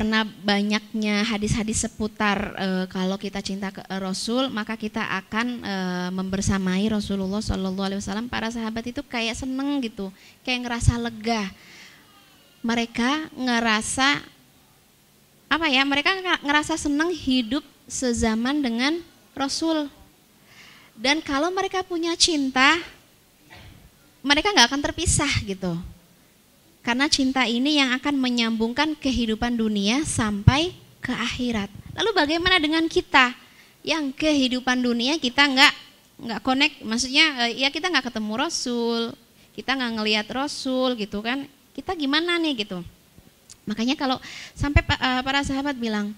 karena banyaknya hadis-hadis seputar e, kalau kita cinta ke Rasul maka kita akan e, membersamai Rasulullah Shallallahu Alaihi Wasallam. Para sahabat itu kayak seneng gitu kayak ngerasa lega. Mereka ngerasa apa ya mereka ngerasa seneng hidup sezaman dengan Rasul. Dan kalau mereka punya cinta mereka nggak akan terpisah gitu karena cinta ini yang akan menyambungkan kehidupan dunia sampai ke akhirat. Lalu bagaimana dengan kita yang kehidupan dunia kita nggak nggak connect, maksudnya eh, ya kita nggak ketemu Rasul, kita nggak ngelihat Rasul gitu kan? Kita gimana nih gitu? Makanya kalau sampai eh, para sahabat bilang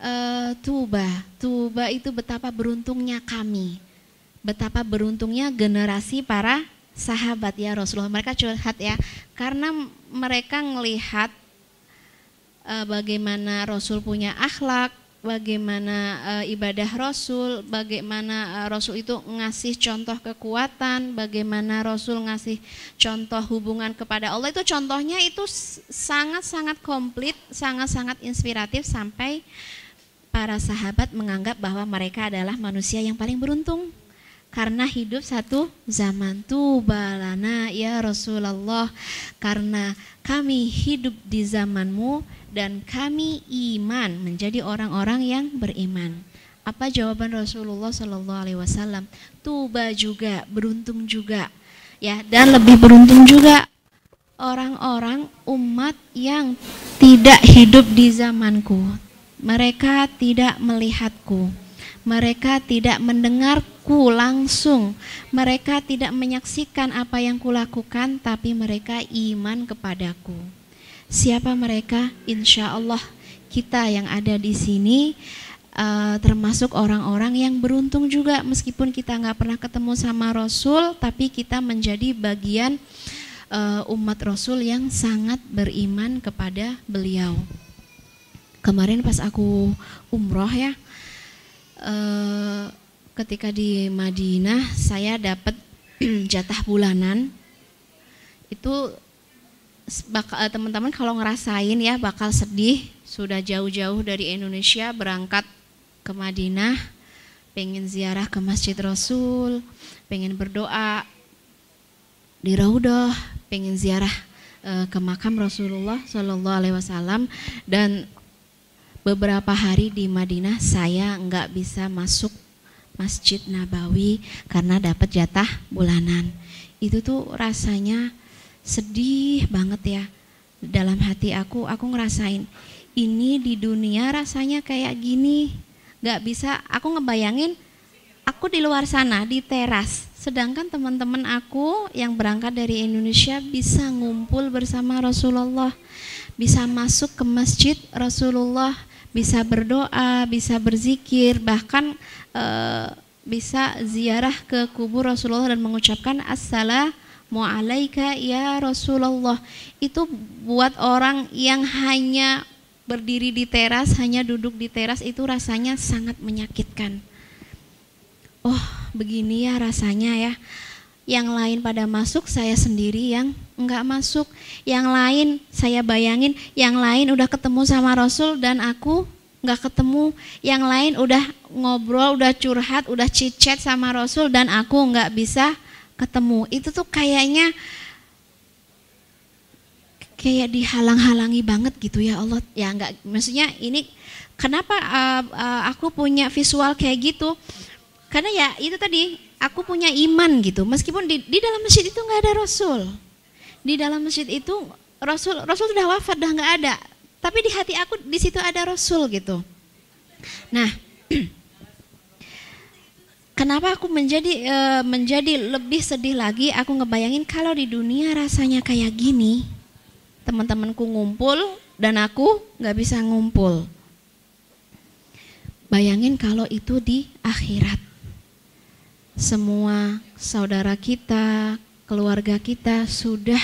e, tuba, tuba itu betapa beruntungnya kami, betapa beruntungnya generasi para sahabat ya Rasulullah. Mereka curhat ya. Karena mereka melihat uh, bagaimana Rasul punya akhlak bagaimana uh, ibadah Rasul bagaimana uh, Rasul itu ngasih contoh kekuatan bagaimana Rasul ngasih contoh hubungan kepada Allah. Itu contohnya itu sangat-sangat komplit sangat-sanget inspiratif sampai para sahabat menganggap bahwa mereka adalah manusia yang paling beruntung karena hidup satu zaman tubalana ya Rasulullah karena kami hidup di zamanmu dan kami iman menjadi orang-orang yang beriman. Apa jawaban Rasulullah Shallallahu Alaihi Wasallam? Tuba juga, beruntung juga, ya dan lebih beruntung juga orang-orang umat yang tidak hidup di zamanku. Mereka tidak melihatku mereka tidak mendengarku langsung. Mereka tidak menyaksikan apa yang kulakukan, tapi mereka iman kepadaku. Siapa mereka? Insya Allah kita yang ada di sini uh, termasuk orang-orang yang beruntung juga meskipun kita nggak pernah ketemu sama Rasul, tapi kita menjadi bagian uh, umat Rasul yang sangat beriman kepada beliau. Kemarin pas aku umroh ya, Eh, ketika di Madinah saya dapat jatah bulanan. Itu eh, teman-teman kalau ngerasain ya bakal sedih. Sudah jauh-jauh dari Indonesia berangkat ke Madinah. Pengen ziarah ke Masjid Rasul pengen berdoa di Raudah pengen ziarah e, ke makam Rasulullah Shallallahu Alaihi Wasallam. Dan beberapa hari di Madinah saya nggak bisa masuk Masjid Nabawi karena dapat jatah bulanan. Itu tuh rasanya sedih banget ya. Dalam hati aku, aku ngerasain ini di dunia rasanya kayak gini. Gak bisa, aku ngebayangin aku di luar sana di teras. Sedangkan teman-teman aku yang berangkat dari Indonesia bisa ngumpul bersama Rasulullah. Bisa masuk ke masjid Rasulullah bisa berdoa, bisa berzikir, bahkan e, bisa ziarah ke kubur Rasulullah dan mengucapkan assalamu alaika ya Rasulullah. Itu buat orang yang hanya berdiri di teras, hanya duduk di teras itu rasanya sangat menyakitkan. Oh, begini ya rasanya ya. Yang lain pada masuk, saya sendiri yang enggak masuk. Yang lain saya bayangin, yang lain udah ketemu sama Rasul dan aku enggak ketemu. Yang lain udah ngobrol, udah curhat, udah cicet sama Rasul dan aku enggak bisa ketemu. Itu tuh kayaknya kayak dihalang-halangi banget gitu ya Allah. Ya enggak, maksudnya ini kenapa uh, uh, aku punya visual kayak gitu? Karena ya itu tadi aku punya iman gitu. Meskipun di, di dalam masjid itu nggak ada Rasul di dalam masjid itu Rasul Rasul sudah wafat dah nggak ada. Tapi di hati aku di situ ada Rasul gitu. Nah kenapa aku menjadi e, menjadi lebih sedih lagi? Aku ngebayangin kalau di dunia rasanya kayak gini teman-temanku ngumpul dan aku nggak bisa ngumpul. Bayangin kalau itu di akhirat. Semua saudara kita keluarga kita sudah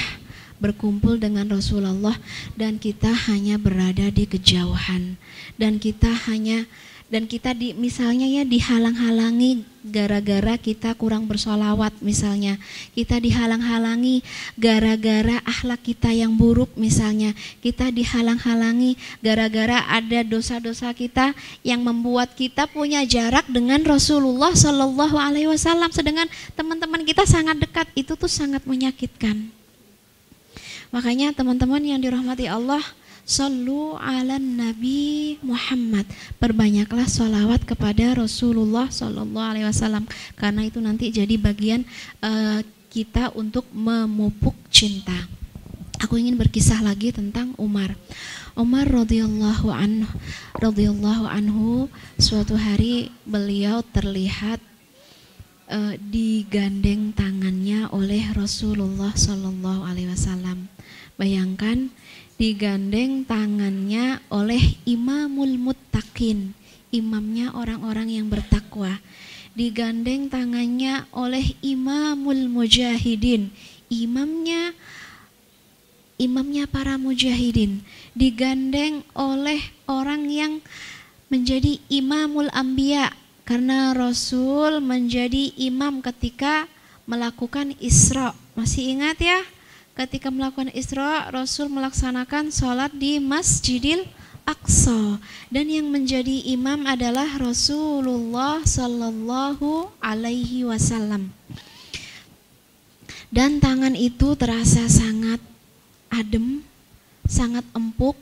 berkumpul dengan Rasulullah dan kita hanya berada di kejauhan. Dan kita hanya dan kita di misalnya ya dihalang-halangi gara-gara kita kurang bersolawat misalnya. Kita dihalang-halangi gara-gara akhlak kita yang buruk misalnya. Kita dihalang-halangi gara-gara ada dosa-dosa kita yang membuat kita punya jarak dengan Rasulullah Shallallahu Alaihi Wasallam. Sedangkan teman-teman kita sangat dekat itu tuh sangat menyakitkan. Makanya teman-teman yang dirahmati Allah Sallu ala Nabi Muhammad. Perbanyaklah sholawat kepada Rasulullah Sallallahu Alaihi Wasallam karena itu nanti jadi bagian uh, kita untuk memupuk cinta. Aku ingin berkisah lagi tentang Umar. Umar radhiyallahu anhu radhiyallahu anhu suatu hari beliau terlihat uh, digandeng tangannya oleh Rasulullah Sallallahu Alaihi Wasallam. Bayangkan digandeng tangannya oleh imamul muttaqin, imamnya orang-orang yang bertakwa. Digandeng tangannya oleh imamul mujahidin, imamnya imamnya para mujahidin. Digandeng oleh orang yang menjadi imamul ambia karena Rasul menjadi imam ketika melakukan Isra. Masih ingat ya? Ketika melakukan Isra, Rasul melaksanakan sholat di Masjidil Aqsa dan yang menjadi imam adalah Rasulullah Sallallahu Alaihi Wasallam. Dan tangan itu terasa sangat adem, sangat empuk,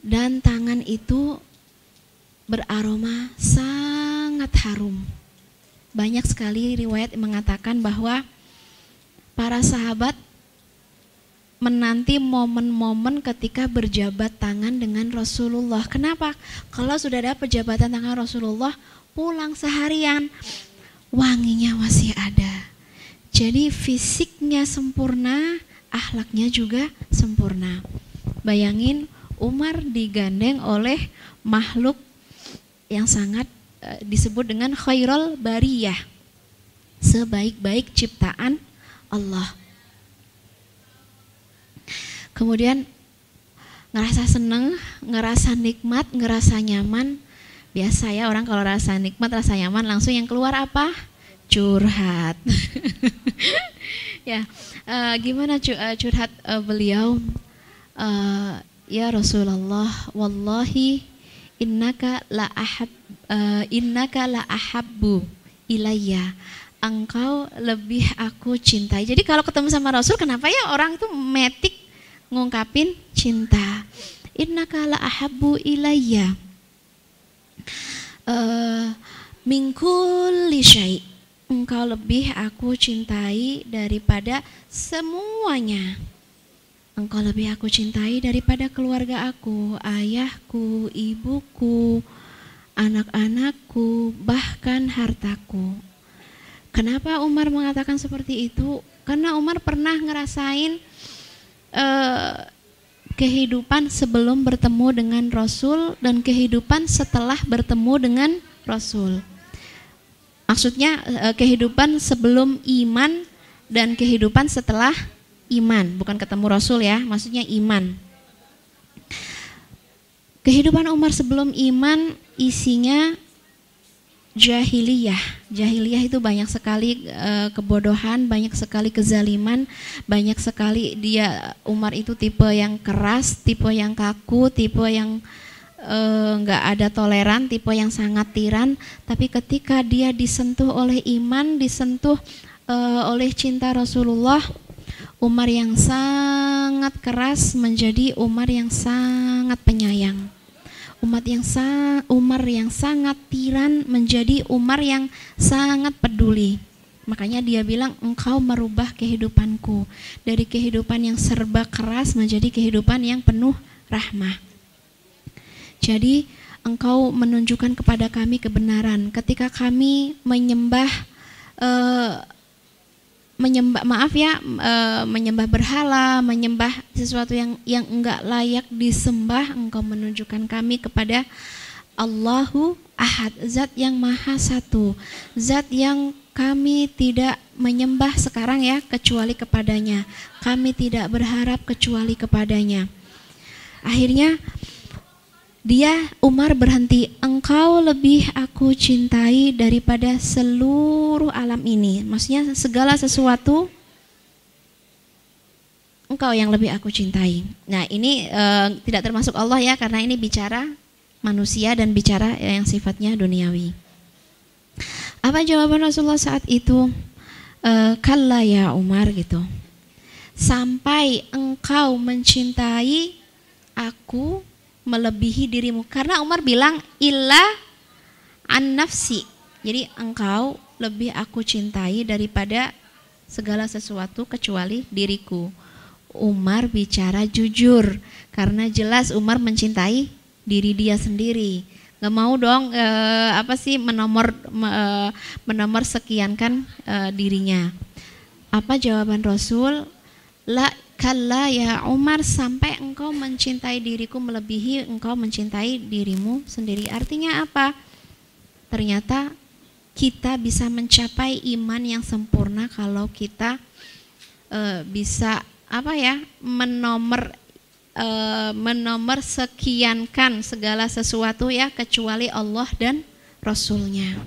dan tangan itu beraroma sangat harum. Banyak sekali riwayat mengatakan bahwa para sahabat menanti momen-momen ketika berjabat tangan dengan Rasulullah. Kenapa? Kalau sudah ada pejabatan tangan Rasulullah, pulang seharian, wanginya masih ada. Jadi fisiknya sempurna, ahlaknya juga sempurna. Bayangin Umar digandeng oleh makhluk yang sangat e, disebut dengan khairul bariyah. Sebaik-baik ciptaan Allah. Kemudian ngerasa seneng, ngerasa nikmat, ngerasa nyaman. Biasa ya orang kalau rasa nikmat, rasa nyaman langsung yang keluar apa? Curhat. ya, uh, gimana uh, curhat uh, beliau? Uh, ya Rasulullah, wallahi innaka la ahab uh, innaka la ahabbu ilayya engkau lebih aku cintai. Jadi kalau ketemu sama Rasul, kenapa ya orang itu metik ngungkapin cinta? Inna kala ahabu ilayya. Uh, mingkul syai. Engkau lebih aku cintai daripada semuanya. Engkau lebih aku cintai daripada keluarga aku, ayahku, ibuku, anak-anakku, bahkan hartaku. Kenapa Umar mengatakan seperti itu? Karena Umar pernah ngerasain uh, kehidupan sebelum bertemu dengan Rasul dan kehidupan setelah bertemu dengan Rasul. Maksudnya uh, kehidupan sebelum iman dan kehidupan setelah iman, bukan ketemu Rasul ya, maksudnya iman. Kehidupan Umar sebelum iman isinya jahiliyah. Jahiliyah itu banyak sekali e, kebodohan, banyak sekali kezaliman, banyak sekali dia Umar itu tipe yang keras, tipe yang kaku, tipe yang enggak ada toleran, tipe yang sangat tiran, tapi ketika dia disentuh oleh iman, disentuh e, oleh cinta Rasulullah, Umar yang sangat keras menjadi Umar yang sangat penyayang umat yang sang, Umar yang sangat tiran menjadi Umar yang sangat peduli. Makanya dia bilang engkau merubah kehidupanku dari kehidupan yang serba keras menjadi kehidupan yang penuh rahmah. Jadi engkau menunjukkan kepada kami kebenaran ketika kami menyembah uh, menyembah maaf ya e, menyembah berhala, menyembah sesuatu yang yang enggak layak disembah, engkau menunjukkan kami kepada Allahu Ahad, zat yang maha satu, zat yang kami tidak menyembah sekarang ya kecuali kepadanya. Kami tidak berharap kecuali kepadanya. Akhirnya dia Umar berhenti, engkau lebih aku cintai daripada seluruh alam ini. Maksudnya segala sesuatu engkau yang lebih aku cintai. Nah, ini e, tidak termasuk Allah ya karena ini bicara manusia dan bicara yang sifatnya duniawi. Apa jawaban Rasulullah saat itu? E, Kalla ya Umar gitu. Sampai engkau mencintai aku melebihi dirimu. Karena Umar bilang illa an nafsi. Jadi engkau lebih aku cintai daripada segala sesuatu kecuali diriku. Umar bicara jujur karena jelas Umar mencintai diri dia sendiri. Nggak mau dong e, apa sih menomor me, eh, menomor sekiankan e, dirinya. Apa jawaban Rasul? La Kalla ya Umar sampai engkau mencintai diriku melebihi engkau mencintai dirimu sendiri. Artinya apa? Ternyata kita bisa mencapai iman yang sempurna kalau kita e, bisa apa ya menomor e, menomor sekiankan segala sesuatu ya kecuali Allah dan Rasulnya.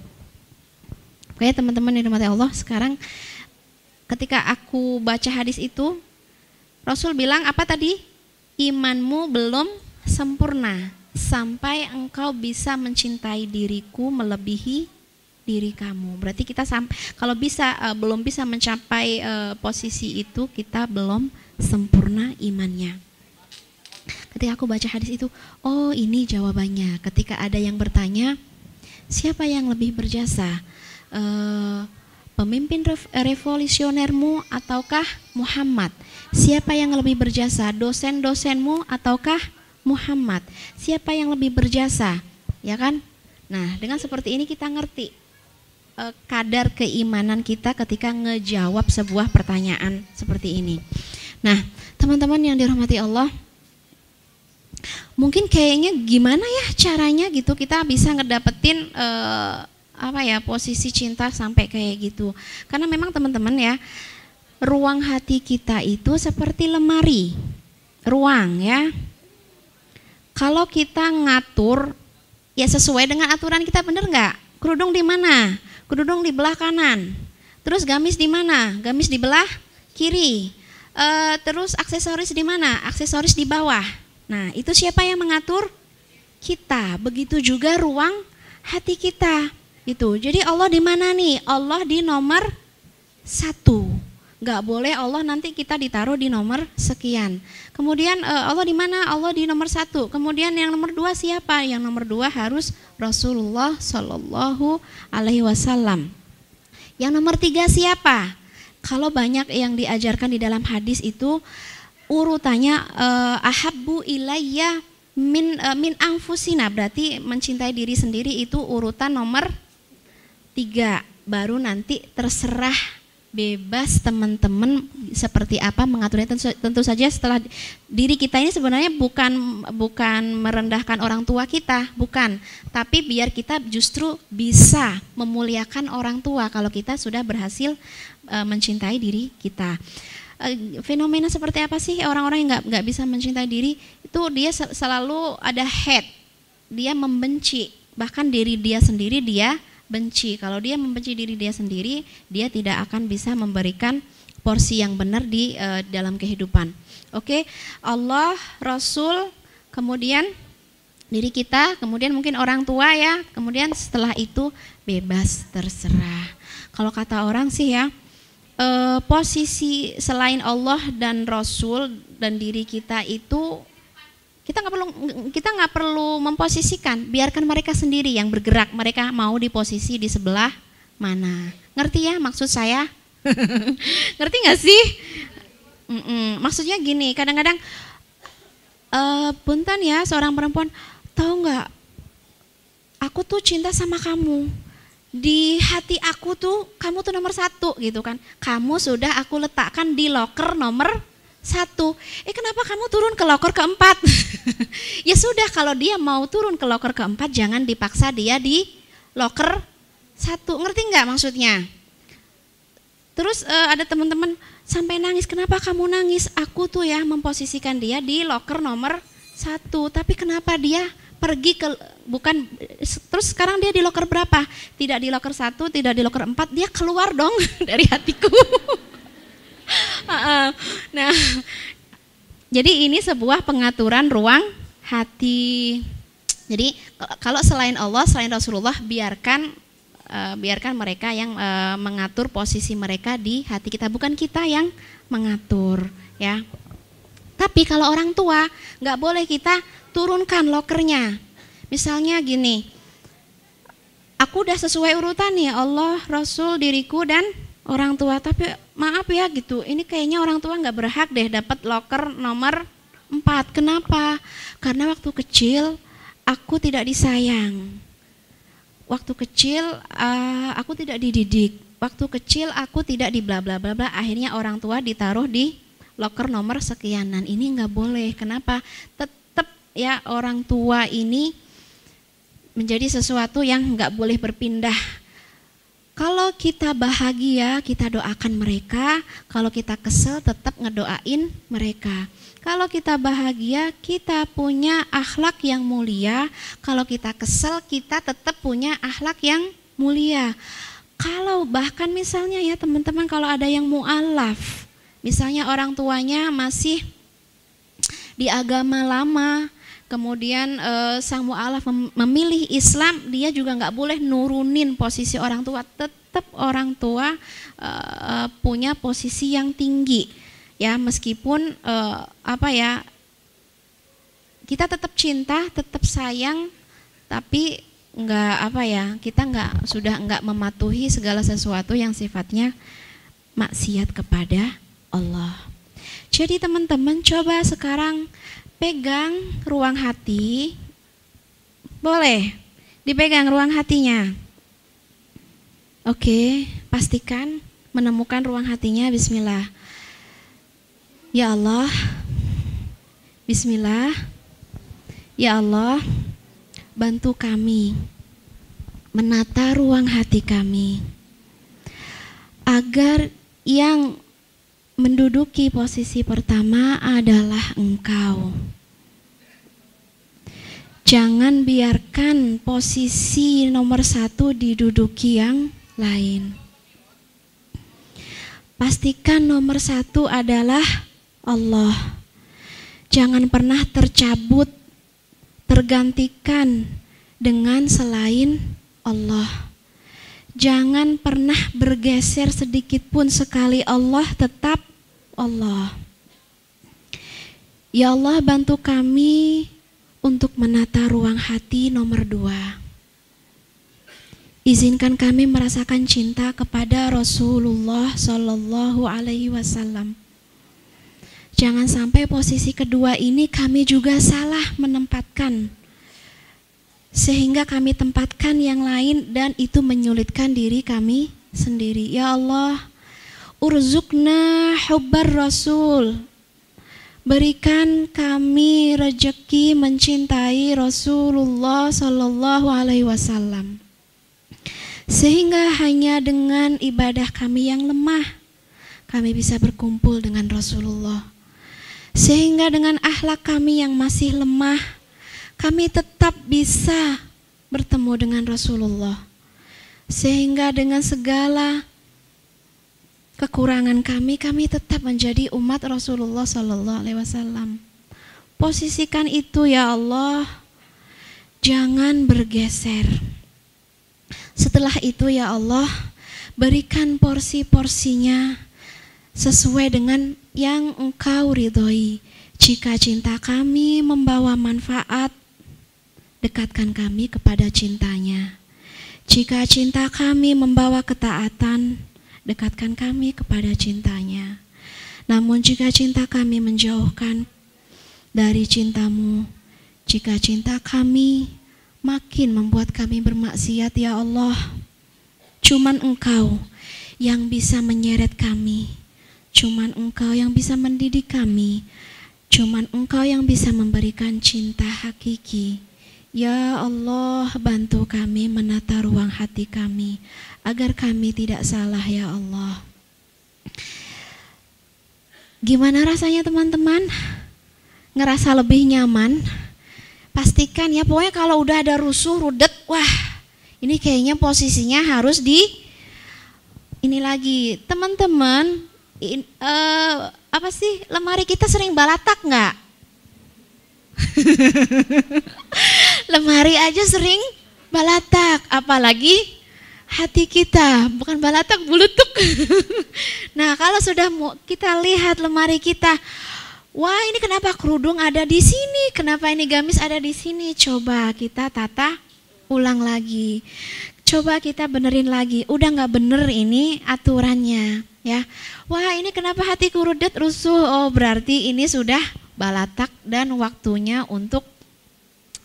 Oke teman-teman yang dirahmati Allah sekarang ketika aku baca hadis itu Rasul bilang apa tadi? Imanmu belum sempurna sampai engkau bisa mencintai diriku melebihi diri kamu. Berarti kita kalau bisa uh, belum bisa mencapai uh, posisi itu kita belum sempurna imannya. Ketika aku baca hadis itu, oh ini jawabannya. Ketika ada yang bertanya, siapa yang lebih berjasa? Uh, pemimpin revolusionermu ataukah Muhammad? Siapa yang lebih berjasa, dosen-dosenmu ataukah Muhammad? Siapa yang lebih berjasa? Ya kan? Nah, dengan seperti ini kita ngerti eh, kadar keimanan kita ketika ngejawab sebuah pertanyaan seperti ini. Nah, teman-teman yang dirahmati Allah, mungkin kayaknya gimana ya caranya gitu kita bisa ngedapetin uh, apa ya posisi cinta sampai kayak gitu. Karena memang teman-teman ya, ruang hati kita itu seperti lemari, ruang ya. Kalau kita ngatur, ya sesuai dengan aturan kita bener nggak? Kerudung di mana? Kerudung di belah kanan. Terus gamis di mana? Gamis di belah kiri. E, terus aksesoris di mana? Aksesoris di bawah. Nah itu siapa yang mengatur? Kita. Begitu juga ruang hati kita. Itu. Jadi Allah di mana nih? Allah di nomor satu nggak boleh Allah nanti kita ditaruh di nomor sekian. Kemudian eh, Allah di mana? Allah di nomor satu. Kemudian yang nomor dua siapa? Yang nomor dua harus Rasulullah Shallallahu Alaihi Wasallam. Yang nomor tiga siapa? Kalau banyak yang diajarkan di dalam hadis itu urutannya uh, ahabbu ilayya min uh, min anfusina berarti mencintai diri sendiri itu urutan nomor tiga baru nanti terserah bebas teman-teman seperti apa mengaturnya. Tentu, tentu saja setelah diri kita ini sebenarnya bukan bukan merendahkan orang tua kita bukan. Tapi biar kita justru bisa memuliakan orang tua kalau kita sudah berhasil e, mencintai diri kita. E, fenomena seperti apa sih orang-orang yang nggak nggak bisa mencintai diri? Itu dia selalu ada head. Dia membenci. Bahkan diri dia sendiri dia benci. Kalau dia membenci diri dia sendiri, dia tidak akan bisa memberikan porsi yang benar di uh, dalam kehidupan. Oke, okay? Allah, Rasul, kemudian diri kita, kemudian mungkin orang tua ya, kemudian setelah itu bebas terserah. Kalau kata orang sih ya, uh, posisi selain Allah dan Rasul dan diri kita itu kita nggak perlu kita nggak perlu memposisikan, biarkan mereka sendiri yang bergerak. Mereka mau di posisi di sebelah mana. Ngerti ya maksud saya? Ngerti nggak sih? Mm -mm. Maksudnya gini, kadang-kadang uh, punten ya seorang perempuan, tahu nggak? Aku tuh cinta sama kamu. Di hati aku tuh kamu tuh nomor satu gitu kan. Kamu sudah aku letakkan di locker nomor satu. Eh kenapa kamu turun ke loker keempat? ya sudah kalau dia mau turun ke loker keempat jangan dipaksa dia di loker satu. Ngerti nggak maksudnya? Terus uh, ada teman-teman sampai nangis. Kenapa kamu nangis? Aku tuh ya memposisikan dia di loker nomor satu. Tapi kenapa dia pergi ke bukan terus sekarang dia di loker berapa? Tidak di loker satu, tidak di loker empat, dia keluar dong dari hatiku. Nah, jadi ini sebuah pengaturan ruang hati. Jadi kalau selain Allah, selain Rasulullah, biarkan uh, biarkan mereka yang uh, mengatur posisi mereka di hati kita, bukan kita yang mengatur, ya. Tapi kalau orang tua, nggak boleh kita turunkan lokernya. Misalnya gini, aku udah sesuai urutan nih Allah, Rasul, diriku dan orang tua. Tapi maaf ya gitu, ini kayaknya orang tua nggak berhak deh dapat loker nomor 4. Kenapa? Karena waktu kecil aku tidak disayang. Waktu kecil uh, aku tidak dididik. Waktu kecil aku tidak di bla bla bla bla. Akhirnya orang tua ditaruh di loker nomor sekianan. Ini nggak boleh. Kenapa? Tet ya orang tua ini menjadi sesuatu yang nggak boleh berpindah. Kalau kita bahagia, kita doakan mereka. Kalau kita kesel, tetap ngedoain mereka. Kalau kita bahagia, kita punya akhlak yang mulia. Kalau kita kesel, kita tetap punya akhlak yang mulia. Kalau bahkan misalnya ya teman-teman, kalau ada yang mualaf, misalnya orang tuanya masih di agama lama, kemudian uh, sang mu'alaf memilih Islam, dia juga nggak boleh nurunin posisi orang tua, tetap orang tua uh, punya posisi yang tinggi, ya meskipun uh, apa ya kita tetap cinta, tetap sayang, tapi nggak apa ya kita nggak sudah nggak mematuhi segala sesuatu yang sifatnya maksiat kepada Allah. Jadi teman-teman coba sekarang pegang ruang hati. Boleh dipegang ruang hatinya. Oke, pastikan menemukan ruang hatinya. Bismillah. Ya Allah, Bismillah. Ya Allah, bantu kami menata ruang hati kami agar yang menduduki posisi pertama adalah engkau. Jangan biarkan posisi nomor satu diduduki yang lain. Pastikan nomor satu adalah Allah. Jangan pernah tercabut, tergantikan dengan selain Allah. Jangan pernah bergeser sedikit pun sekali Allah tetap Allah. Ya Allah bantu kami untuk menata ruang hati nomor dua. Izinkan kami merasakan cinta kepada Rasulullah Shallallahu Alaihi Wasallam. Jangan sampai posisi kedua ini kami juga salah menempatkan sehingga kami tempatkan yang lain dan itu menyulitkan diri kami sendiri. Ya Allah, urzukna hubbar rasul. Berikan kami rejeki mencintai Rasulullah Sallallahu Alaihi Wasallam. Sehingga hanya dengan ibadah kami yang lemah, kami bisa berkumpul dengan Rasulullah. Sehingga dengan akhlak kami yang masih lemah, kami tetap bisa bertemu dengan Rasulullah. Sehingga dengan segala kekurangan kami, kami tetap menjadi umat Rasulullah Sallallahu Alaihi Wasallam. Posisikan itu ya Allah, jangan bergeser. Setelah itu ya Allah, berikan porsi-porsinya sesuai dengan yang Engkau ridhoi. Jika cinta kami membawa manfaat dekatkan kami kepada cintanya. Jika cinta kami membawa ketaatan, dekatkan kami kepada cintanya. Namun jika cinta kami menjauhkan dari cintamu, jika cinta kami makin membuat kami bermaksiat ya Allah, cuman engkau yang bisa menyeret kami, cuman engkau yang bisa mendidik kami, cuman engkau yang bisa memberikan cinta hakiki Ya Allah, bantu kami menata ruang hati kami agar kami tidak salah ya Allah. Gimana rasanya teman-teman? Ngerasa lebih nyaman? pastikan ya pokoknya kalau udah ada rusuh rudet wah ini kayaknya posisinya harus di ini lagi teman-teman uh, apa sih lemari kita sering balatak nggak lemari aja sering balatak apalagi hati kita bukan balatak bulutuk nah kalau sudah kita lihat lemari kita Wah ini kenapa kerudung ada di sini? Kenapa ini gamis ada di sini? Coba kita tata ulang lagi. Coba kita benerin lagi. Udah nggak bener ini aturannya ya. Wah ini kenapa hati kurudet rusuh? Oh berarti ini sudah balatak dan waktunya untuk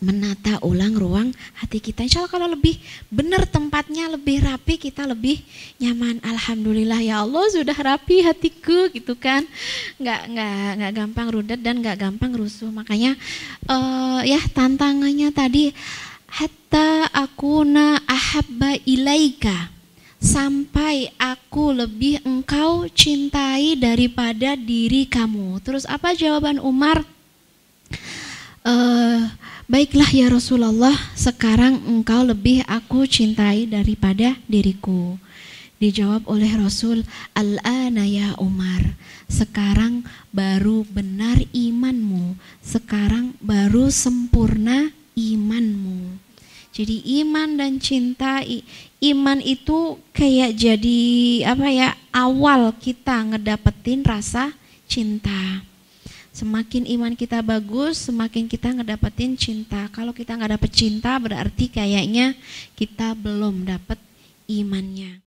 menata ulang ruang hati kita. Insya Allah kalau lebih benar tempatnya, lebih rapi, kita lebih nyaman. Alhamdulillah ya Allah sudah rapi hatiku gitu kan. Nggak nggak nggak gampang rudet dan nggak gampang rusuh. Makanya uh, ya tantangannya tadi hatta akuna ahabba ilaika sampai aku lebih engkau cintai daripada diri kamu. Terus apa jawaban Umar? Uh, Baiklah ya Rasulullah, sekarang engkau lebih aku cintai daripada diriku. Dijawab oleh Rasul, Al-ana ya Umar, sekarang baru benar imanmu, sekarang baru sempurna imanmu. Jadi iman dan cinta, iman itu kayak jadi apa ya, awal kita ngedapetin rasa cinta. Semakin iman kita bagus, semakin kita ngedapetin cinta. Kalau kita nggak dapet cinta, berarti kayaknya kita belum dapet imannya.